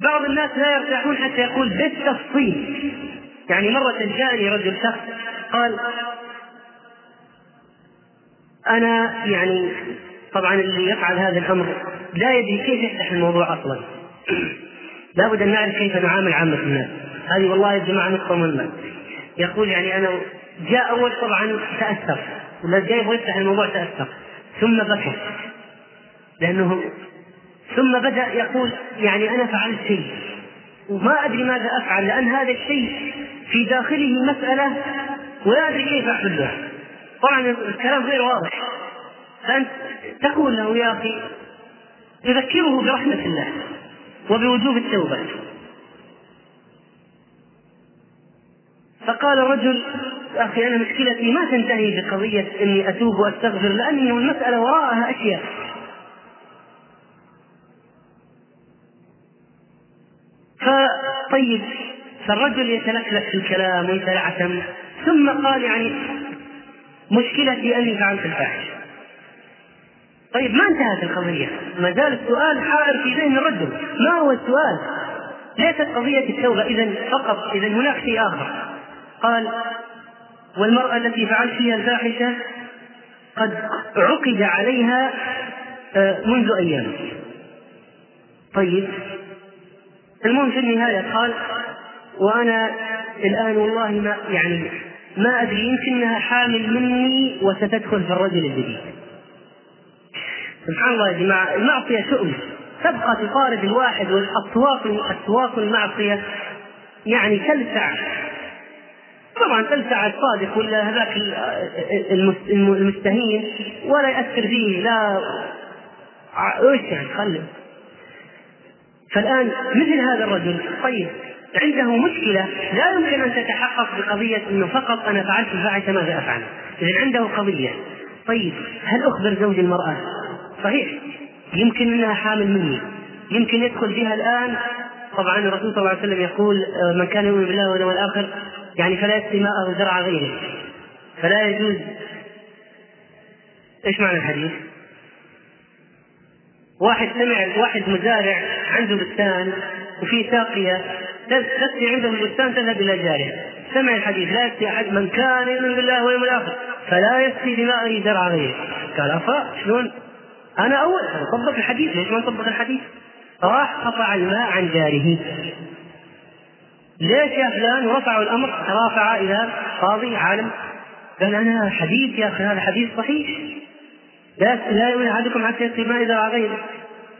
بعض الناس لا يرتاحون حتى يقول بالتفصيل. يعني مرة جاءني رجل شخص قال أنا يعني طبعا اللي يفعل هذا الأمر لا يدري كيف يفتح الموضوع أصلا. لابد أن نعرف كيف نعامل عامة الناس. هذه والله يا جماعة نقطة مهمة. يقول يعني أنا جاء أول طبعا تأثر ولا جاي يبغى يفتح الموضوع تأثر ثم بكى لأنه ثم بدأ يقول يعني أنا فعلت شيء. وما أدري ماذا أفعل لأن هذا الشيء في داخله مسألة ولا أدري كيف أحلها. طبعا الكلام غير واضح. فأنت تقول له يا أخي تذكره برحمة الله وبوجوب التوبة. فقال الرجل أخي أنا مشكلتي ما تنتهي بقضية إني أتوب وأستغفر لأن المسألة وراءها أشياء. فطيب فالرجل يتلكلك في الكلام ويتلعثم ثم قال يعني مشكلتي أني فعلت الفاحشة. طيب ما انتهت القضية؟ ما زال السؤال حائر في ذهن الرجل. ما هو السؤال؟ ليست قضية التوبة إذا فقط إذا هناك شيء آخر. قال والمرأة التي فعلت فيها الفاحشة قد عقد عليها آه، منذ أيام. طيب المهم في النهاية قال وأنا الآن والله ما يعني ما أدري يمكنها حامل مني وستدخل في الرجل الجديد. سبحان الله يا جماعة المعصية شؤم تبقى تطارد الواحد والأسواق أسواق المعصية يعني تلسع. طبعا تلسع الصادق ولا هذاك المستهين ولا يأثر فيه لا. إيش يعني خلي. فالآن مثل هذا الرجل طيب عنده مشكلة لا يمكن أن تتحقق بقضية أنه فقط أنا فعلت الفاحشة ماذا أفعل؟ إذا عنده قضية طيب هل أخبر زوج المرأة؟ صحيح يمكن أنها حامل مني يمكن يدخل بها الآن طبعا الرسول صلى الله عليه وسلم يقول آه، من كان يؤمن بالله واليوم الآخر يعني فلا يسقي ماءه زرع غيره فلا يجوز إيش معنى الحديث؟ واحد سمع واحد مزارع عنده بستان وفي ساقية تسقي عنده البستان تذهب إلى جاره سمع الحديث لا يسقي أحد من كان يؤمن بالله واليوم الآخر فلا يسقي بمائه زرع غيره. قال أفا شلون؟ أنا أول طبق الحديث ليش ما نطبق الحديث؟ راح قطع الماء عن جاره. ليش يا فلان؟ ورفعوا الأمر رافع إلى قاضي عالم. قال أنا حديث يا أخي هذا حديث صحيح. لا لا يؤمن أحدكم حتى يسقي الماء إذا غيره.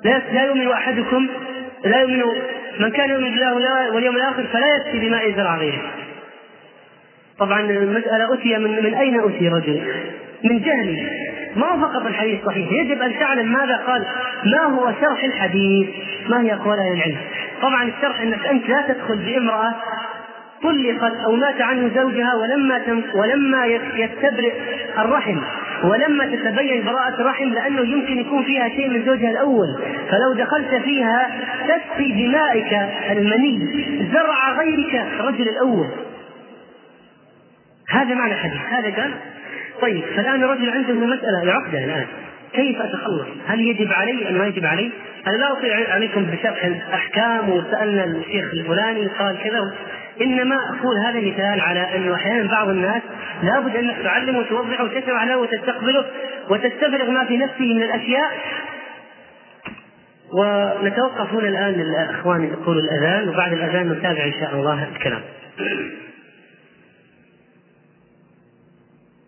لا لا يؤمن احدكم لا يؤمن من كان يؤمن بالله واليوم الآخر فلا يسقي بماء زرع غيره. طبعا المسألة أتي من من أين أتي رجل؟ من جهله ما هو فقط الحديث صحيح. يجب أن تعلم ماذا قال. ما هو شرح الحديث؟ ما هي أقوال أهل العلم؟ طبعا الشرح أنك أنت لا تدخل بامرأة طلقت أو مات عنه زوجها ولما ولما يستبرئ الرحم. ولما تتبين براءة الرحم لأنه يمكن يكون فيها شيء من زوجها الأول فلو دخلت فيها تسقي بمائك المني زرع غيرك الرجل الأول هذا معنى الحديث هذا قال طيب فالآن الرجل عنده مسألة العقدة الآن كيف أتخلص؟ هل يجب علي أم ما يجب علي؟ أنا لا أطيع عليكم بشرح الأحكام وسألنا الشيخ الفلاني قال كذا إنما أقول هذا مثال على انه أحيانا بعض الناس لابد انك تعلمه وتوضحه وتشرح له وتستقبله وتستفرغ ما في نفسه من الأشياء. ونتوقف هنا الآن للأخوان يقولوا الأذان وبعد الأذان نتابع إن شاء الله الكلام.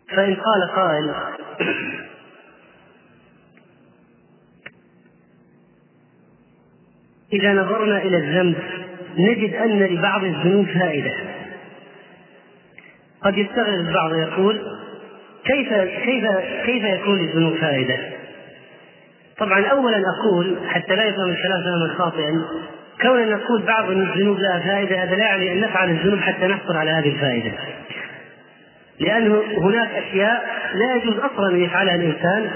فإن قال قائل. إذا نظرنا إلى الذنب نجد أن لبعض الذنوب فائدة. قد يستغرب البعض يقول كيف كيف كيف يكون للذنوب فائدة؟ طبعا أولا أقول حتى لا يفهم الكلام فهما خاطئا كون نقول بعض الذنوب لها فائدة هذا لا يعني أن نفعل الذنوب حتى نحصل على هذه الفائدة. لأنه هناك أشياء لا يجوز أصلا أن يفعلها الإنسان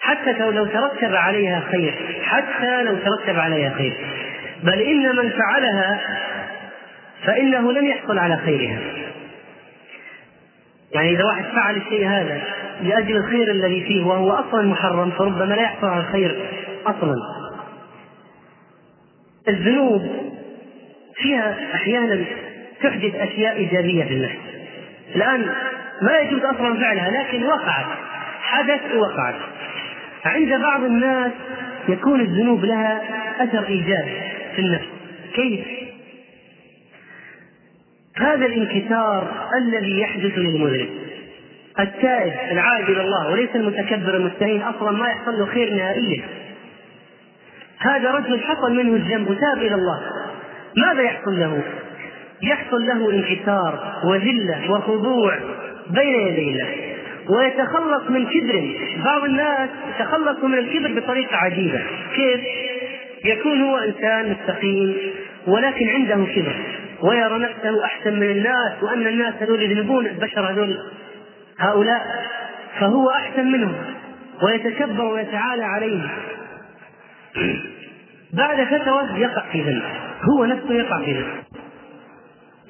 حتى لو ترتب عليها خير حتى لو ترتب عليها خير. بل إن من فعلها فإنه لم يحصل على خيرها. يعني إذا واحد فعل الشيء هذا لأجل الخير الذي فيه وهو أصلا محرم فربما لا يحصل على الخير أصلا. الذنوب فيها أحيانا تحدث أشياء إيجابية في النفس. الآن ما يجوز أصلا فعلها لكن وقعت حدث وقعت. عند بعض الناس يكون الذنوب لها أثر إيجابي في النفس. كيف؟ هذا الانكسار الذي يحدث للمذنب. التائب العائد إلى الله وليس المتكبر المستهين أصلا ما يحصل له خير نهائيا. هذا رجل حصل منه الذنب وتاب إلى الله. ماذا يحصل له؟ يحصل له انكسار وذلة وخضوع بين يدي الله. ويتخلص من كبر. بعض الناس يتخلص من الكبر بطريقة عجيبة. كيف؟ يكون هو إنسان مستقيم ولكن عنده كبر. ويرى نفسه أحسن من الناس وأن الناس هذول يذنبون البشر هذول هؤلاء فهو أحسن منهم ويتكبر ويتعالى عليهم. بعد فترة يقع في ذنب هو نفسه يقع في ذنب.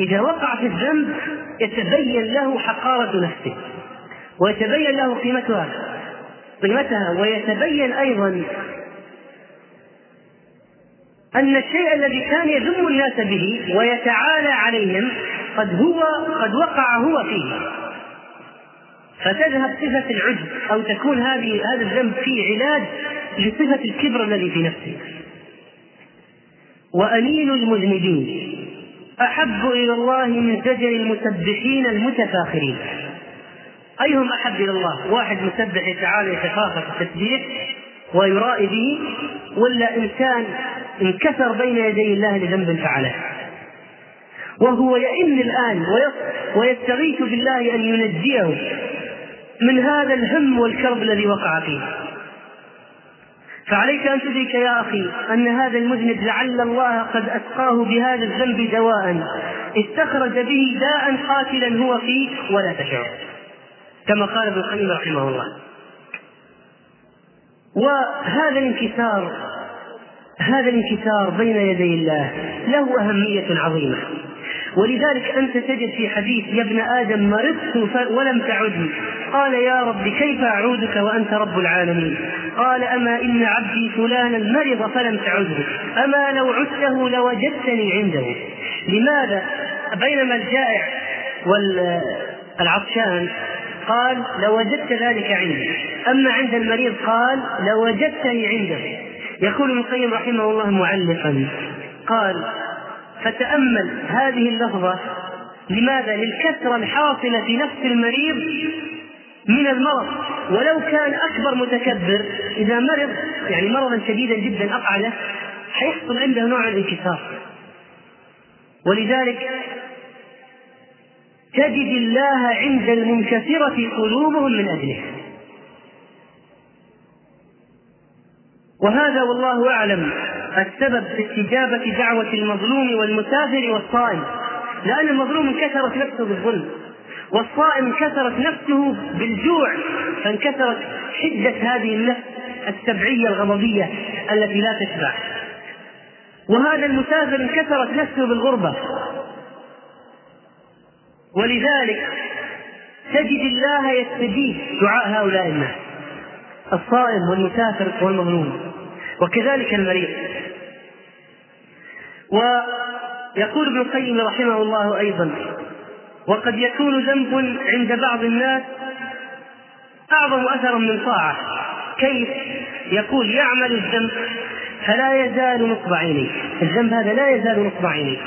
إذا وقع في الذنب يتبين له حقارة نفسه ويتبين له قيمتها قيمتها ويتبين أيضا أن الشيء الذي كان يذم الناس به ويتعالى عليهم قد هو قد وقع هو فيه. فتذهب صفة العجب أو تكون هذه هذا الذنب فيه علاج لصفة الكبر الذي في نفسه. وأنين المذنبين؟ أحب إلى الله من زجر المسبحين المتفاخرين. أيهم أحب إلى الله؟ واحد مسبح يتعالى يتفاخر في التسبيح ويرائي به ولا إنسان انكسر بين يدي الله لذنب فعله. وهو يئن الآن ويستغيث بالله أن ينجيه من هذا الهم والكرب الذي وقع فيه. فعليك أن تدرك يا أخي أن هذا المذنب لعل الله قد اسقاه بهذا الذنب دواء. استخرج به داء قاتلا هو فيه ولا تشعر. كما قال ابن القيم رحمه الله. وهذا الانكسار هذا الانكسار بين يدي الله له أهمية عظيمة. ولذلك أنت تجد في حديث يا ابن آدم مرضت ولم تعدني قال يا رب كيف أعودك وأنت رب العالمين؟ قال أما إن عبدي فلانا مرض فلم تعده. أما لو عدته لوجدتني عنده. لماذا؟ بينما الجائع والعطشان قال لوجدت ذلك عندي. أما عند المريض قال لوجدتني عنده. يقول ابن القيم رحمه الله معلقا قال فتأمل هذه اللفظة لماذا؟ للكثرة الحاصلة في نفس المريض من المرض. ولو كان أكبر متكبر إذا مرض يعني مرضا شديدا جدا أقعده حيحصل عنده نوع الانكسار. ولذلك تجد الله عند المنكسرة قلوبهم من أجله. وهذا والله أعلم السبب في استجابة دعوة المظلوم والمسافر والصائم. لأن المظلوم انكسرت نفسه بالظلم والصائم انكسرت نفسه بالجوع فانكسرت حدة هذه النفس السبعية الغضبية التي لا تشبع وهذا المسافر انكسرت نفسه بالغربة. ولذلك تجد الله يستجيب دعاء هؤلاء الناس الصائم والمسافر والمظلوم. وكذلك المريض. ويقول ابن القيم رحمه الله أيضا وقد يكون ذنب عند بعض الناس أعظم أثرا من طاعة. كيف؟ يقول يعمل الذنب فلا يزال نصب عينيه. الذنب هذا لا يزال نصب عينيه.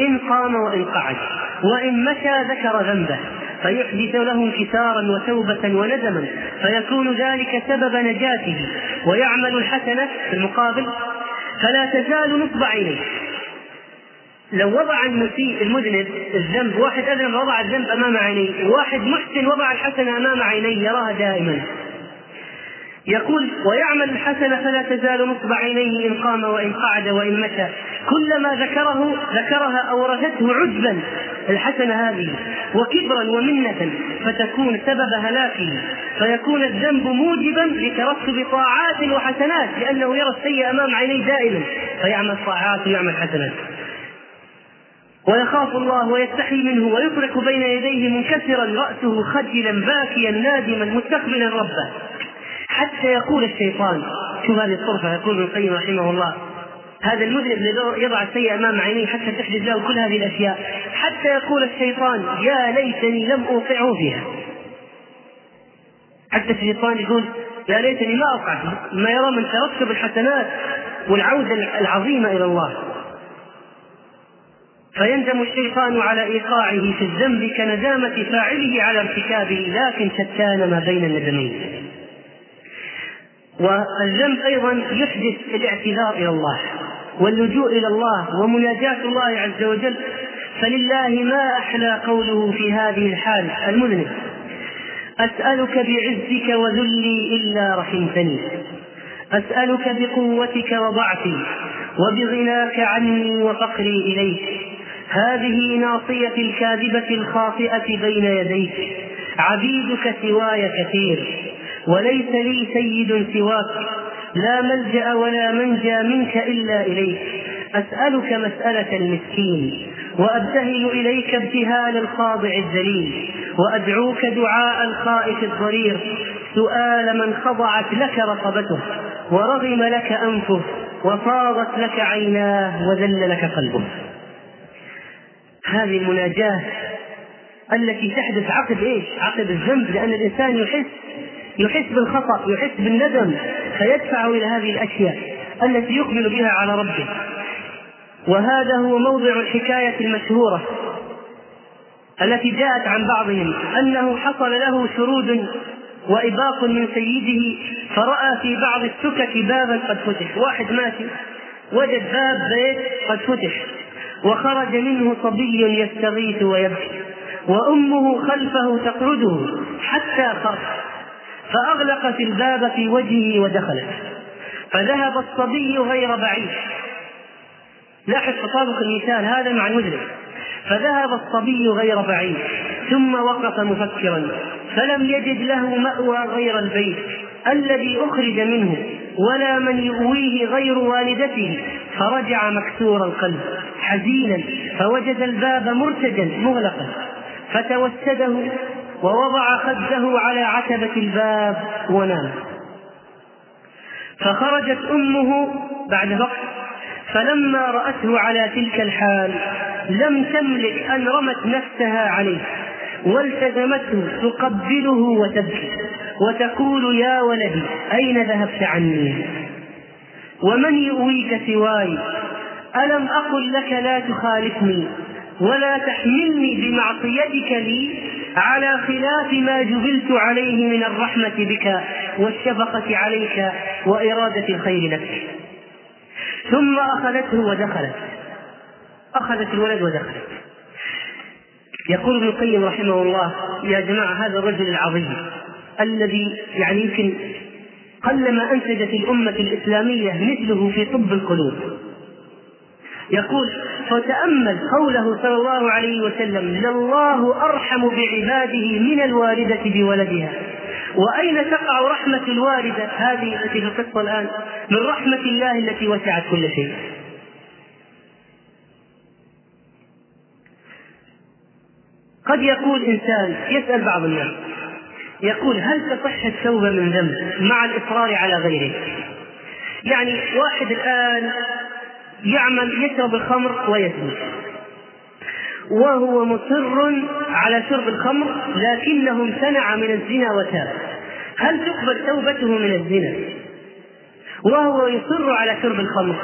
إن قام وإن قعد وإن مشى ذكر ذنبه. فيحدث له انكسارا وتوبة وندما فيكون ذلك سبب نجاته ويعمل الحسنة في المقابل. فلا تزال نصب عينيه. لو وضع المسيء المذنب الذنب واحد أذنب وضع الذنب أمام عينيه وواحد محسن وضع الحسنه أمام عينيه يراها دائما. يقول ويعمل الحسنة فلا تزال نصب عينيه إن قام وإن قعد وإن مشى. كلما ذكره ذكرها أورثته عجبا الحسنة هذه وكبرا ومنة فتكون سبب هلاكه فيكون الذنب موجبا لترتب طاعات وحسنات لأنه يرى السيء أمام عينيه دائما فيعمل طاعات ويعمل حسنات. ويخاف الله ويستحي منه ويترك بين يديه منكسرا رأسه خجلا باكيا نادما مستقبلا ربه. حتى يقول الشيطان شوف هذه الطرفة يقول ابن القيم رحمه الله هذا المذنب يضع السيء أمام عينيه حتى تحدث له كل هذه الأشياء. حتى يقول الشيطان يا ليتني لم اوقعه فيها حتى الشيطان يقول يا ليتني ما اوقعت ما يرى من ترتب الحسنات والعوده العظيمة إلى الله. فيندم الشيطان على إيقاعه في الذنب كندامة فاعله على ارتكابه لكن شتان ما بين الندمين. والذنب أيضا يحدث الاعتذار إلى الله. واللجوء إلى الله ومناجاة الله عز وجل فلله ما أحلى قوله في هذه الحال المذنب. أسألك بعزك وذلي إلا رحمتني. أسألك بقوتك وضعفي وبغناك عني وفقري إليك. هذه ناصيتي الكاذبة الخاطئة بين يديك. عبيدك سواي كثير وليس لي سيد سواك. لا ملجأ ولا منجى منك إلا إليك. أسألك مسألة المسكين وأبتهل إليك ابتهال الخاضع الذليل وأدعوك دعاء الخائف الضرير. سؤال من خضعت لك رقبته ورغم لك أنفه وفاضت لك عيناه وذل لك قلبه. هذه المناجاة التي تحدث عقب إيش؟ عقب الذنب لأن الإنسان يحس يحس بالخطأ يحس بالندم. فيدفع إلى هذه الأشياء التي يقبل بها على ربه. وهذا هو موضع الحكاية المشهورة التي جاءت عن بعضهم أنه حصل له شرود وإباق من سيده فرأى في بعض السكك بابا قد فتح. واحد ماشي وجد باب بيت قد فتح وخرج منه صبي يستغيث ويبكي وأمه خلفه تقعده حتى خرج فأغلقت الباب في وجهه ودخلت. فذهب الصبي غير بعيد. لاحظ تطابق المثال هذا مع المذنب فذهب الصبي غير بعيد. ثم وقف مفكرا. فلم يجد له مأوى غير البيت الذي أخرج منه ولا من يؤويه غير والدته. فرجع مكسور القلب حزينا فوجد الباب مرتجا مغلقا. فتوسده ووضع خده على عتبة الباب ونام. فخرجت أمه بعد وقت فلما رأته على تلك الحال لم تملك أن رمت نفسها عليه والتزمته تقبله وتبكي وتقول يا ولدي أين ذهبت عني؟ ومن يؤويك سواي؟ ألم أقل لك لا تخالفني؟ ولا تحملني بمعصيتك لي على خلاف ما جبلت عليه من الرحمة بك والشفقة عليك وإرادة الخير لك. ثم أخذته ودخلت. أخذت الولد ودخلت. يقول ابن القيم رحمه الله يا جماعة هذا الرجل العظيم الذي يعني يمكن قلما أنتجت الأمة الإسلامية مثله في طب القلوب. يقول فتأمل قوله صلى الله عليه وسلم لله أرحم بعباده من الوالدة بولدها وأين تقع رحمة الوالدة؟ هذه التي في القصة الآن من رحمة الله التي وسعت كل شيء. قد يقول إنسان يسأل بعض الناس يقول هل تصح التوبة من ذنب مع الإصرار على غيره؟ يعني واحد الآن يعمل يشرب الخمر ويزني وهو مصر على شرب الخمر لكنه امتنع من الزنا وتاب. هل تقبل توبته من الزنا؟ وهو يصر على شرب الخمر.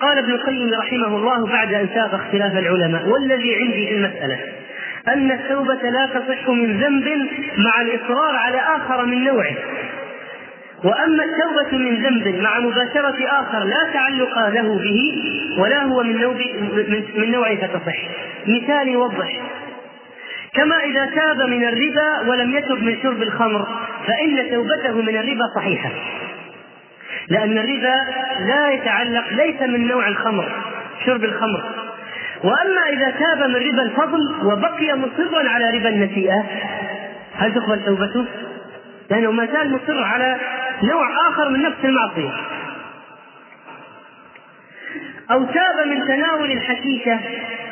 قال ابن القيم رحمه الله بعد أن ساق اختلاف العلماء والذي عندي في المسألة أن التوبة لا تصح من ذنب مع الإصرار على آخر من نوعه. وأما التوبة من ذنب مع مباشرة آخر لا تعلق له به ولا هو من نوع من نوع فتصح مثال يوضح. كما إذا تاب من الربا ولم يتب من شرب الخمر فإن توبته من الربا صحيحة. لأن الربا لا يتعلق ليس من نوع الخمر شرب الخمر. وأما إذا تاب من ربا الفضل وبقي مصرا على ربا النسيئة هل تقبل توبته؟ لأنه ما زال مصر على نوع آخر من نفس المعصية. أو تاب من تناول الحشيشة.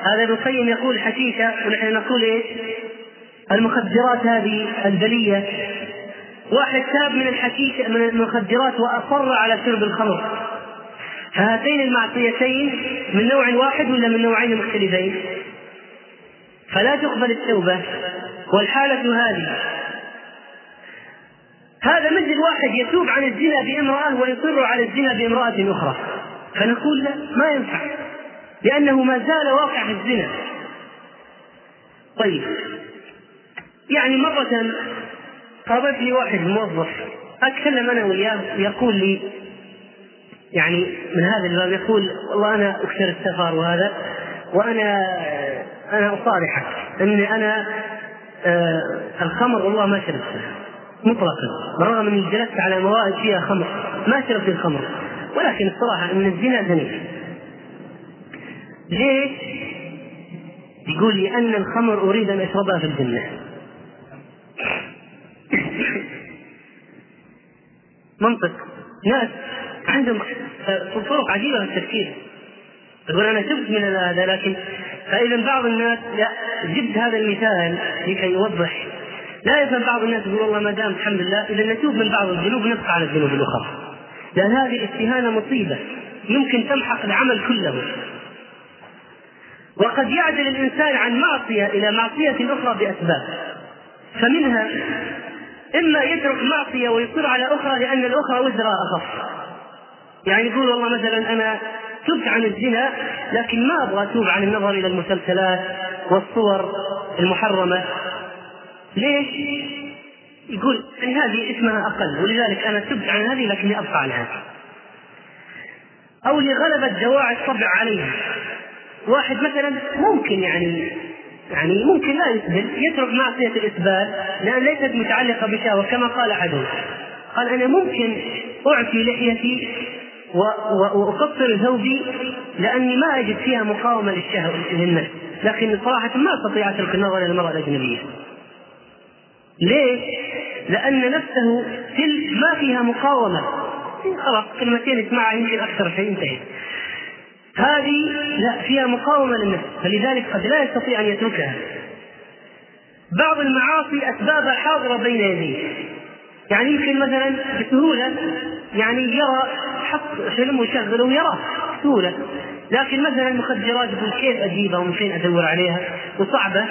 هذا ابن القيم يقول حشيشة ونحن نقول إيش؟ المخدرات هذه البلية. واحد تاب من الحشيشة من المخدرات وأصر على شرب الخمر. فهاتين المعصيتين من نوع واحد ولا من نوعين مختلفين؟ فلا تقبل التوبة. والحالة هذه هذا مثل واحد يتوب عن الزنا بامرأة ويصر على الزنا بامرأة أخرى. فنقول لا ما ينفع لأنه ما زال واقع في الزنا. طيب يعني مرة قابلتني واحد موظف أتكلم أنا وياه يقول لي يعني من هذا الباب يقول والله أنا أكثر السفر وهذا وأنا أنا أصارحك أني أنا آه الخمر والله ما شربتها مطلقا. بالرغم اني جلست على موائد فيها خمر. ما شربت الخمر. ولكن الصراحة ان الزنا زنيت ليش؟ يقول لي أن الخمر أريد أن أشربها في الجنة. منطق. ناس عندهم طرق عجيبة في التفكير. يقول أنا تبت من هذا لكن فإذا بعض الناس لا جبت هذا المثال لكي يوضح لا يفهم بعض الناس يقول والله ما دام الحمد لله إذا نتوب من بعض الذنوب نبقى على الذنوب الأخرى. لأن هذه استهانه مصيبة يمكن تمحق العمل كله. وقد يعدل الإنسان عن معصية إلى معصية أخرى بأسباب. فمنها إما يترك معصية ويصر على أخرى لأن الأخرى وزرها أخف. يعني يقول والله مثلا أنا تبت عن الزنا لكن ما أبغى أتوب عن النظر إلى المسلسلات والصور المحرمة. ليش؟ يقول يعني هذه اسمها أقل ولذلك أنا تبت عن هذه لكني أبقى على هذه. أو لغلبة دواعي الطبع عليها. واحد مثلا ممكن يعني يعني ممكن لا يسبل يترك معصية الإسبال لأن ليست متعلقة بشهوة كما قال أحدهم قال أنا ممكن أعفي لحيتي وأقصر ثوبي لأني ما أجد فيها مقاومة للشهوة للنفس لكن صراحة ما أستطيع أترك النظر إلى المرأة الأجنبية ليش؟ لأن نفسه تلك ما فيها مقاومة. خلاص كلمتين يسمعها يمكن أكثر شيء انتهت هذه لا فيها مقاومة للنفس فلذلك قد لا يستطيع أن يتركها. بعض المعاصي أسبابها حاضرة بين يديه. يعني يمكن مثلا بسهولة يعني يرى حط فيلم ويشغله ويراه بسهولة. لكن مثلا المخدرات يقول كيف أجيبها ومن فين أدور عليها؟ وصعبة.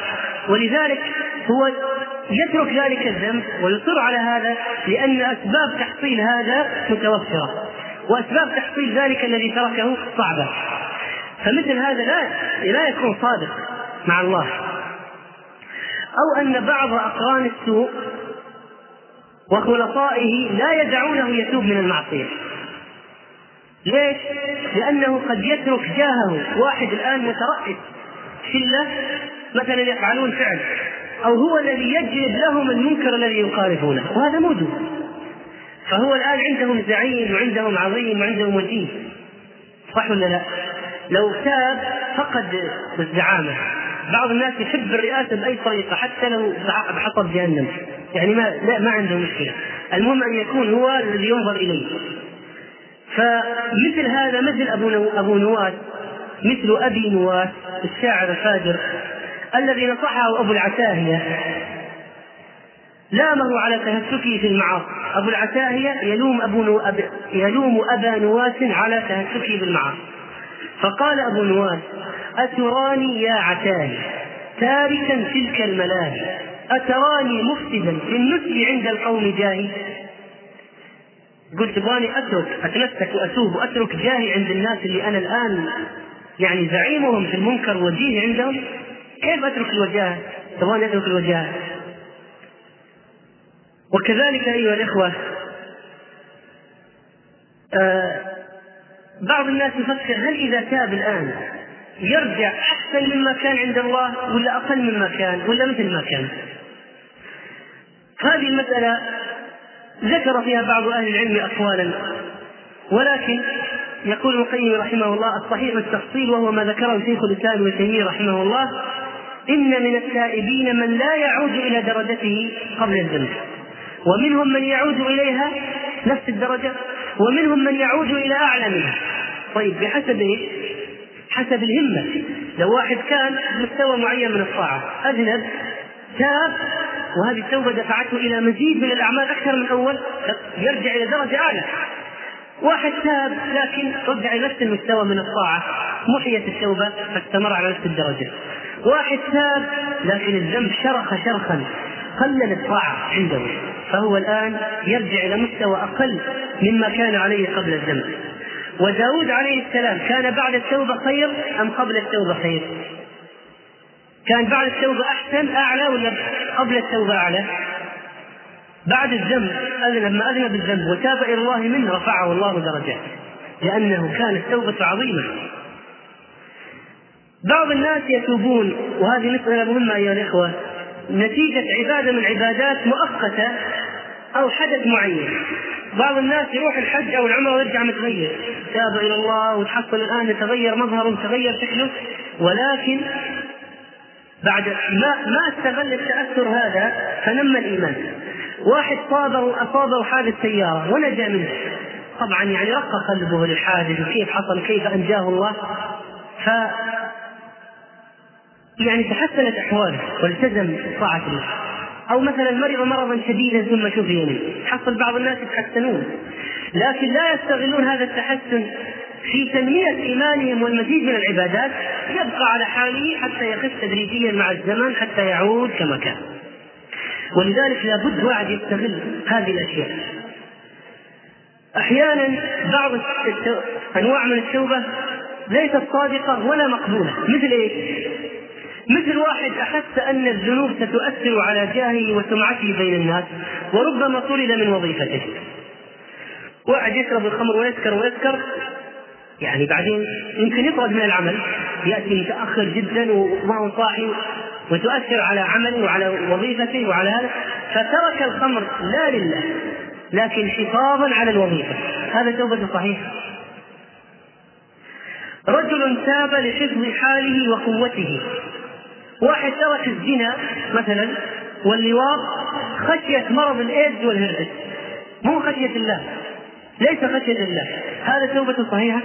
ولذلك هو يترك ذلك الذنب ويصر على هذا لأن أسباب تحصيل هذا متوفرة وأسباب تحصيل ذلك الذي تركه صعبة. فمثل هذا لا لا يكون صادق مع الله. أو أن بعض أقران السوء وخلطائه لا يدعونه يتوب من المعصية. ليش؟ لأنه قد يترك جاهه واحد الآن مترأس شلة مثلا يفعلون فعل. أو هو الذي يجلب لهم المنكر الذي يخالفونه وهذا موجود. فهو الآن عندهم زعيم وعندهم عظيم وعندهم وجيه. صح ولا لا؟ لو تاب فقد الزعامة بعض الناس يحب الرئاسة بأي طريقة حتى لو بحطب جهنم. يعني ما لا ما عنده مشكلة. المهم أن يكون هو الذي ينظر إليه. فمثل هذا مثل أبو أبو نواس مثل أبي نواس الشاعر الفاجر. الذي نصحه أبو العتاهية. لامه على تهتكه في المعاصي. أبو العتاهية يلوم أبو نو... أب... يلوم أبا نواس على تهتكه بالمعاصي. فقال أبو نواس أتراني يا عتاهي تاركا تلك الملاهي. أتراني مفسدا النسل عند القوم جاهي. قلت تبغاني أترك اتمسك وأتوب وأترك جاهي عند الناس اللي أنا الآن يعني زعيمهم في المنكر وجيه عندهم. كيف أترك الوجاهة؟ تبغاني أترك الوجاهة وكذلك أيها الإخوة آه بعض الناس يفكر هل إذا تاب الآن يرجع أحسن مما كان عند الله ولا أقل مما كان ولا مثل ما كان؟ هذه المسألة ذكر فيها بعض أهل العلم اقوالا ولكن يقول ابن القيم رحمه الله الصحيح التفصيل وهو ما ذكره شيخ الإسلام ابن تيمية رحمه الله إن من التائبين من لا يعود إلى درجته قبل الذنب. ومنهم من يعود إليها نفس الدرجة ومنهم من يعود إلى أعلى منها. طيب بحسب إيش؟ حسب الهمة. لو واحد كان مستوى معين من الطاعة أذنب تاب وهذه التوبة دفعته إلى مزيد من الأعمال أكثر من أول يرجع إلى درجة أعلى. واحد تاب لكن رجع إلى نفس المستوى من الطاعة محيت التوبة فاستمر على نفس الدرجة. واحد تاب لكن الذنب شرخ شرخا قلل الطاعة عنده فهو الآن يرجع إلى مستوى أقل مما كان عليه قبل الذنب وداود عليه السلام كان بعد التوبة خير أم قبل التوبة خير؟ كان بعد التوبة أحسن أعلى ولا قبل التوبة أعلى؟ بعد الذنب لما أذنب الذنب وتاب إلى الله منه رفعه الله درجات لأنه كانت توبة عظيمة بعض الناس يتوبون وهذه مسألة مهمة أيها الإخوة. نتيجة عبادة من عبادات مؤقتة أو حدث معين. بعض الناس يروح الحج أو العمرة ويرجع متغير. تاب إلى الله وتحصل الآن يتغير مظهره تغير شكله. ولكن بعد ما ما استغل التأثر هذا فنمى الإيمان. واحد صابه أصابه حادث سيارة ونجا منه. طبعا يعني رق قلبه للحادث وكيف حصل كيف أنجاه الله. ف يعني تحسنت احواله والتزم بطاعه الله. أو مثلا مرض مرضا شديدا ثم منه حصل بعض الناس يتحسنون. لكن لا يستغلون هذا التحسن في تنمية إيمانهم والمزيد من العبادات. يبقى على حاله حتى يخف تدريجيا مع الزمن حتى يعود كما كان. ولذلك لابد واحد يستغل هذه الأشياء. أحيانا بعض أنواع من التوبة ليست صادقة ولا مقبولة. مثل إيش؟ مثل واحد أحس أن الذنوب ستؤثر على جاهه وسمعته بين الناس وربما طرد من وظيفته. واحد يشرب الخمر ويسكر ويسكر يعني بعدين يمكن يطرد من العمل يأتي متأخر جدا وما هو صاحي وتؤثر على عمله وعلى وظيفته وعلى هذا فترك الخمر لا لله لكن حفاظا على الوظيفة. هذا توبة صحيحة رجل تاب لحفظ حاله وقوته. واحد ترك الزنا مثلا واللواط خشية مرض الإيدز والهرس مو خشية الله ليس خشية الله. هذا توبة صحيحة؟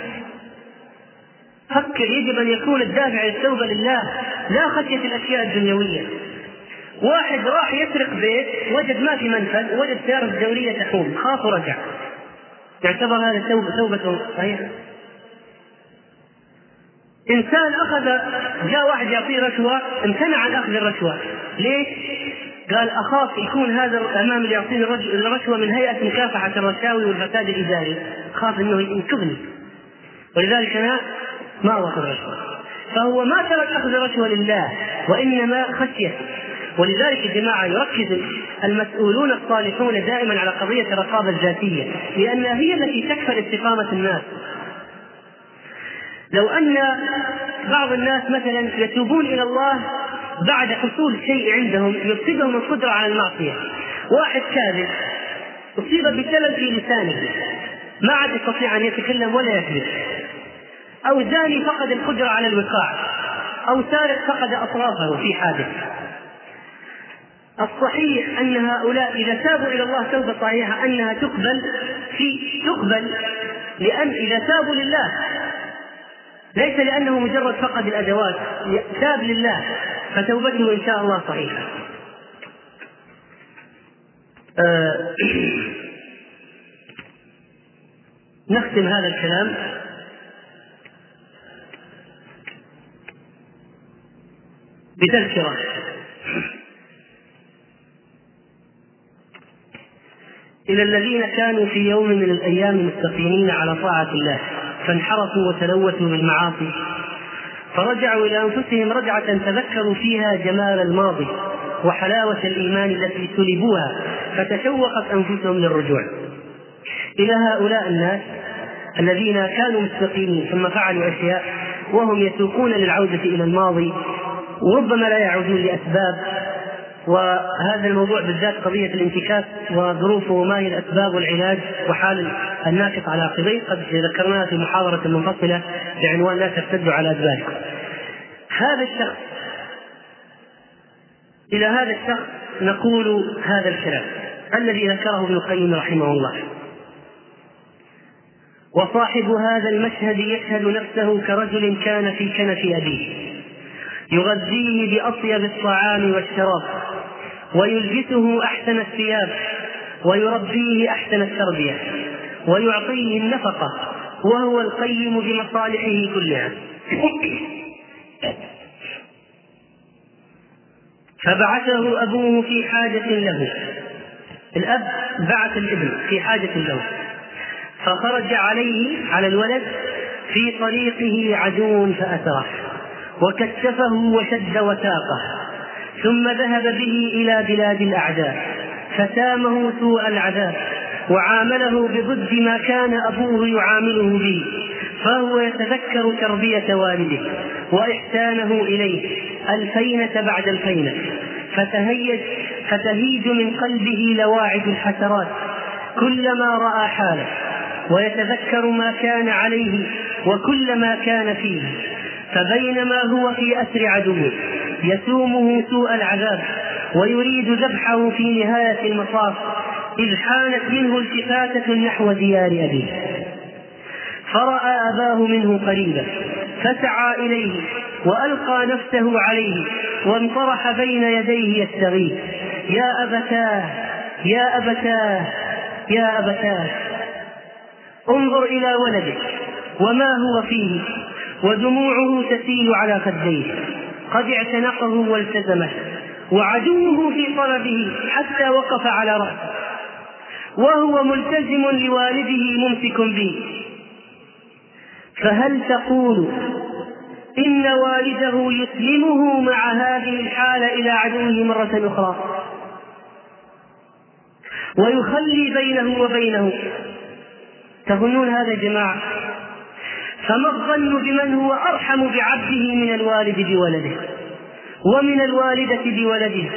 فكر يجب أن يكون الدافع للتوبة لله لا خشية الأشياء الدنيوية. واحد راح يسرق بيت وجد ما في منفذ وجد سيارة دورية تحوم خاف ورجع. يعتبر هذا توبة توبة صحيحة؟ إنسان أخذ جاء واحد يعطيه رشوة امتنع عن أخذ الرشوة. ليش؟ قال أخاف يكون هذا الأمام اللي يعطيني الرشوة من هيئة مكافحة الرشاوي والفساد الإداري. خاف إنه ينكبني ولذلك أنا ما اخذ الرشوة. فهو ما ترك أخذ الرشوة لله وإنما خشية. ولذلك يا جماعة يركز المسؤولون الصالحون دائما على قضية الرقابة الذاتية لأنها هي التي تكفل استقامة الناس. لو أن بعض الناس مثلا يتوبون إلى الله بعد حصول شيء عندهم يفقدهم القدرة على المعصية. واحد كاذب أصيب بشلل في لسانه ما عاد يستطيع أن يتكلم ولا يكذب أو زاني فقد القدرة على الوقاع أو سارق فقد أطرافه في حادث. الصحيح أن هؤلاء إذا تابوا إلى الله توبة صحيحة أنها تقبل في تقبل لأن إذا تابوا لله ليس لأنه مجرد فقد الأدوات تاب لله فتوبته إن شاء الله صحيحة. آه نختم هذا الكلام. بتذكرة. إلى الذين كانوا في يوم من الأيام مستقيمين على طاعة الله. فانحرفوا وتلوثوا بالمعاصي. فرجعوا إلى أنفسهم رجعة تذكروا فيها جمال الماضي وحلاوة الإيمان التي سلبوها فتشوقت أنفسهم للرجوع. إلى هؤلاء الناس الذين كانوا مستقيمين ثم فعلوا أشياء وهم يسوقون للعودة إلى الماضي وربما لا يعودون لأسباب. وهذا الموضوع بالذات قضية الانتكاس وظروفه وما هي الأسباب والعلاج وحال الناكس على عقبيه. قد ذكرناها في محاضرة منفصلة بعنوان لا ترتدوا على أدباركم. هذا الشخص إلى هذا الشخص نقول هذا الكلام الذي ذكره ابن القيم رحمه الله. وصاحب هذا المشهد يشهد نفسه كرجل كان في كنف أبيه يغذيه بأطيب الطعام والشراب ويلبسه أحسن الثياب ويربيه أحسن التربية. ويعطيه النفقة وهو القيم بمصالحه كلها. فبعثه أبوه في حاجة له. الأب بعث الابن في حاجة له. فخرج عليه على الولد في طريقه عدو فأسره وكتفه وشد وثاقه ثم ذهب به إلى بلاد الأعداء فسامه سوء العذاب. وعامله بضد ما كان أبوه يعامله به فهو يتذكر تربية والده وإحسانه إليه الفينة بعد الفينة فتهيج فتهيج من قلبه لواعد الحسرات كلما رأى حاله ويتذكر ما كان عليه وكل ما كان فيه فبينما هو في أسر عدوه يسومه سوء العذاب ويريد ذبحه في نهاية المطاف إذ حانت منه التفاتة نحو ديار أبيه. فرأى أباه منه قريبا فسعى إليه وألقى نفسه عليه وانطرح بين يديه يستغيث يا أبتاه يا أبتاه يا أبتاه انظر إلى ولدك وما هو فيه ودموعه تسيل على خديه قد اعتنقه والتزمه وعدوه في طلبه حتى وقف على رأسه. وهو ملتزم لوالده ممسك به. فهل تقول إن والده يسلمه مع هذه الحالة إلى عدوه مرة أخرى؟ ويخلي بينه وبينه. تظنون هذا يا جماعة؟ فما الظن بمن هو أرحم بعبده من الوالد بولده ومن الوالدة بولده؟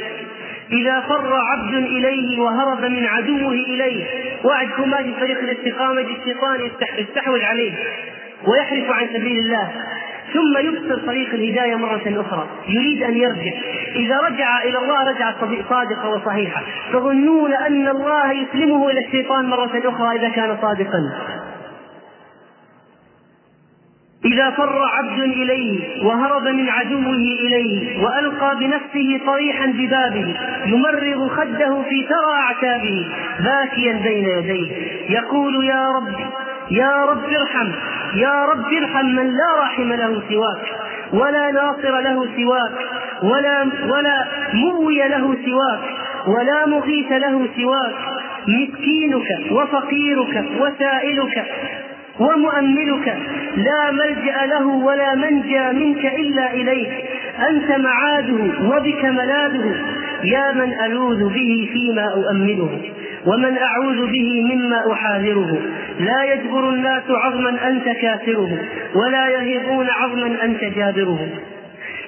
إذا فر عبد إليه وهرب من عدوه إليه وعدكم ما في طريق الاستقامة الشيطان يستحوذ عليه ويحرف عن سبيل الله. ثم يبصر طريق الهداية مرة أخرى. يريد أن يرجع. إذا رجع إلى الله رجع صادقة وصحيحة تظنون أن الله يسلمه إلى الشيطان مرة أخرى إذا كان صادقا. إذا فر عبد إليه وهرب من عدوه إليه وألقى بنفسه طريحا ببابه يمرغ خده في ثرى أعتابه باكيا بين يديه. يقول يا رب يا رب ارحم يا رب ارحم من لا راحم له سواك ولا ناصر له سواك ولا ولا موي له سواك ولا مغيث له سواك. مسكينك وفقيرك وسائلك ومؤملك لا ملجأ له ولا منجأ منك إلا إليك. أنت معاده وبك ملاذه. يا من ألوذ به فيما اؤمله ومن أعوذ به مما أحاذره. لا يجبر الناس عظما أنت كاسره ولا يهيبون عظما أنت جابره.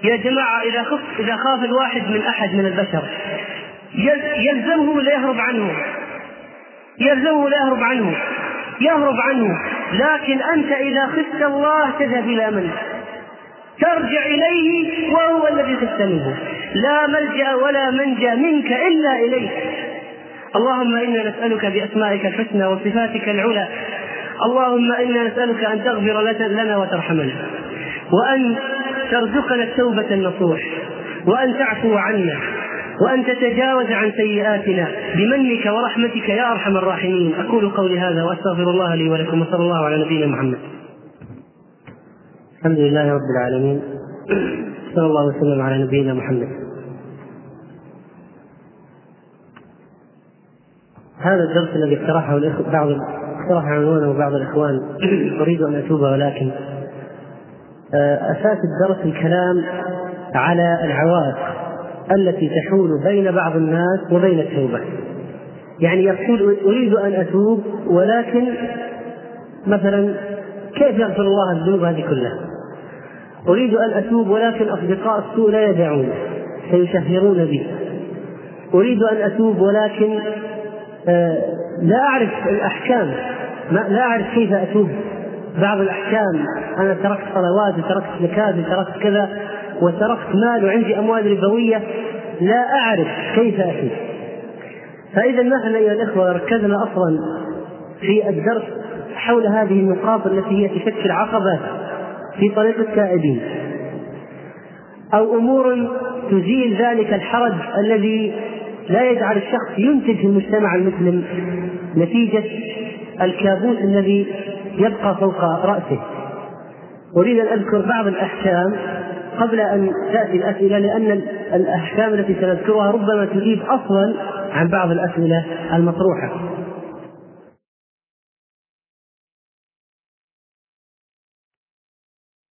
يا جماعة إذا خف إذا خاف الواحد من أحد من البشر يلزمه ليهرب عنه. يلزمه ليهرب عنه. يهرب عنه. لكن أنت إذا خفت الله تذهب إلى من؟ ترجع إليه وهو الذي تستلمه لا ملجأ ولا منجأ منك إلا إليك اللهم إنا نسألك بأسمائك الحسنى وصفاتك العلى. اللهم إنا نسألك أن تغفر لنا وترحمنا. وأن ترزقنا التوبة النصوح. وأن تعفو عنا. وأن تتجاوز عن سيئاتنا بمنك ورحمتك يا أرحم الراحمين. أقول قولي هذا وأستغفر الله لي ولكم وصلى الله على نبينا محمد. الحمد لله رب العالمين. صلى الله وسلم على نبينا محمد. هذا الدرس الذي اقترحه بعض اقترح عنوانه بعض الإخوان. أريد أن أتوب ولكن آه، أساس الدرس الكلام على العوائق. التي تحول بين بعض الناس وبين التوبة. يعني يقول أريد أن أتوب ولكن مثلا كيف يغفر الله الذنوب هذه كلها؟ أريد أن أتوب ولكن أصدقاء السوء لا يدعون سيشهرون بي. أريد أن أتوب ولكن آه لا أعرف الأحكام. لا أعرف كيف أتوب. بعض الأحكام أنا تركت صلوات تركت زكاة تركت كذا. وتركت مال وعندي أموال ربوية لا أعرف كيف اتي فإذا نحن أيها الأخوة ركزنا أصلا في الدرس حول هذه النقاط التي هي تشكل عقبة في طريق التائبين. أو أمور تزيل ذلك الحرج الذي لا يجعل الشخص ينتج في المجتمع المسلم نتيجة الكابوس الذي يبقى فوق رأسه. أريد أن أذكر بعض الأحكام قبل أن تأتي الأسئلة لأن الأحكام التي سنذكرها ربما تجيب أصلا عن بعض الأسئلة المطروحة.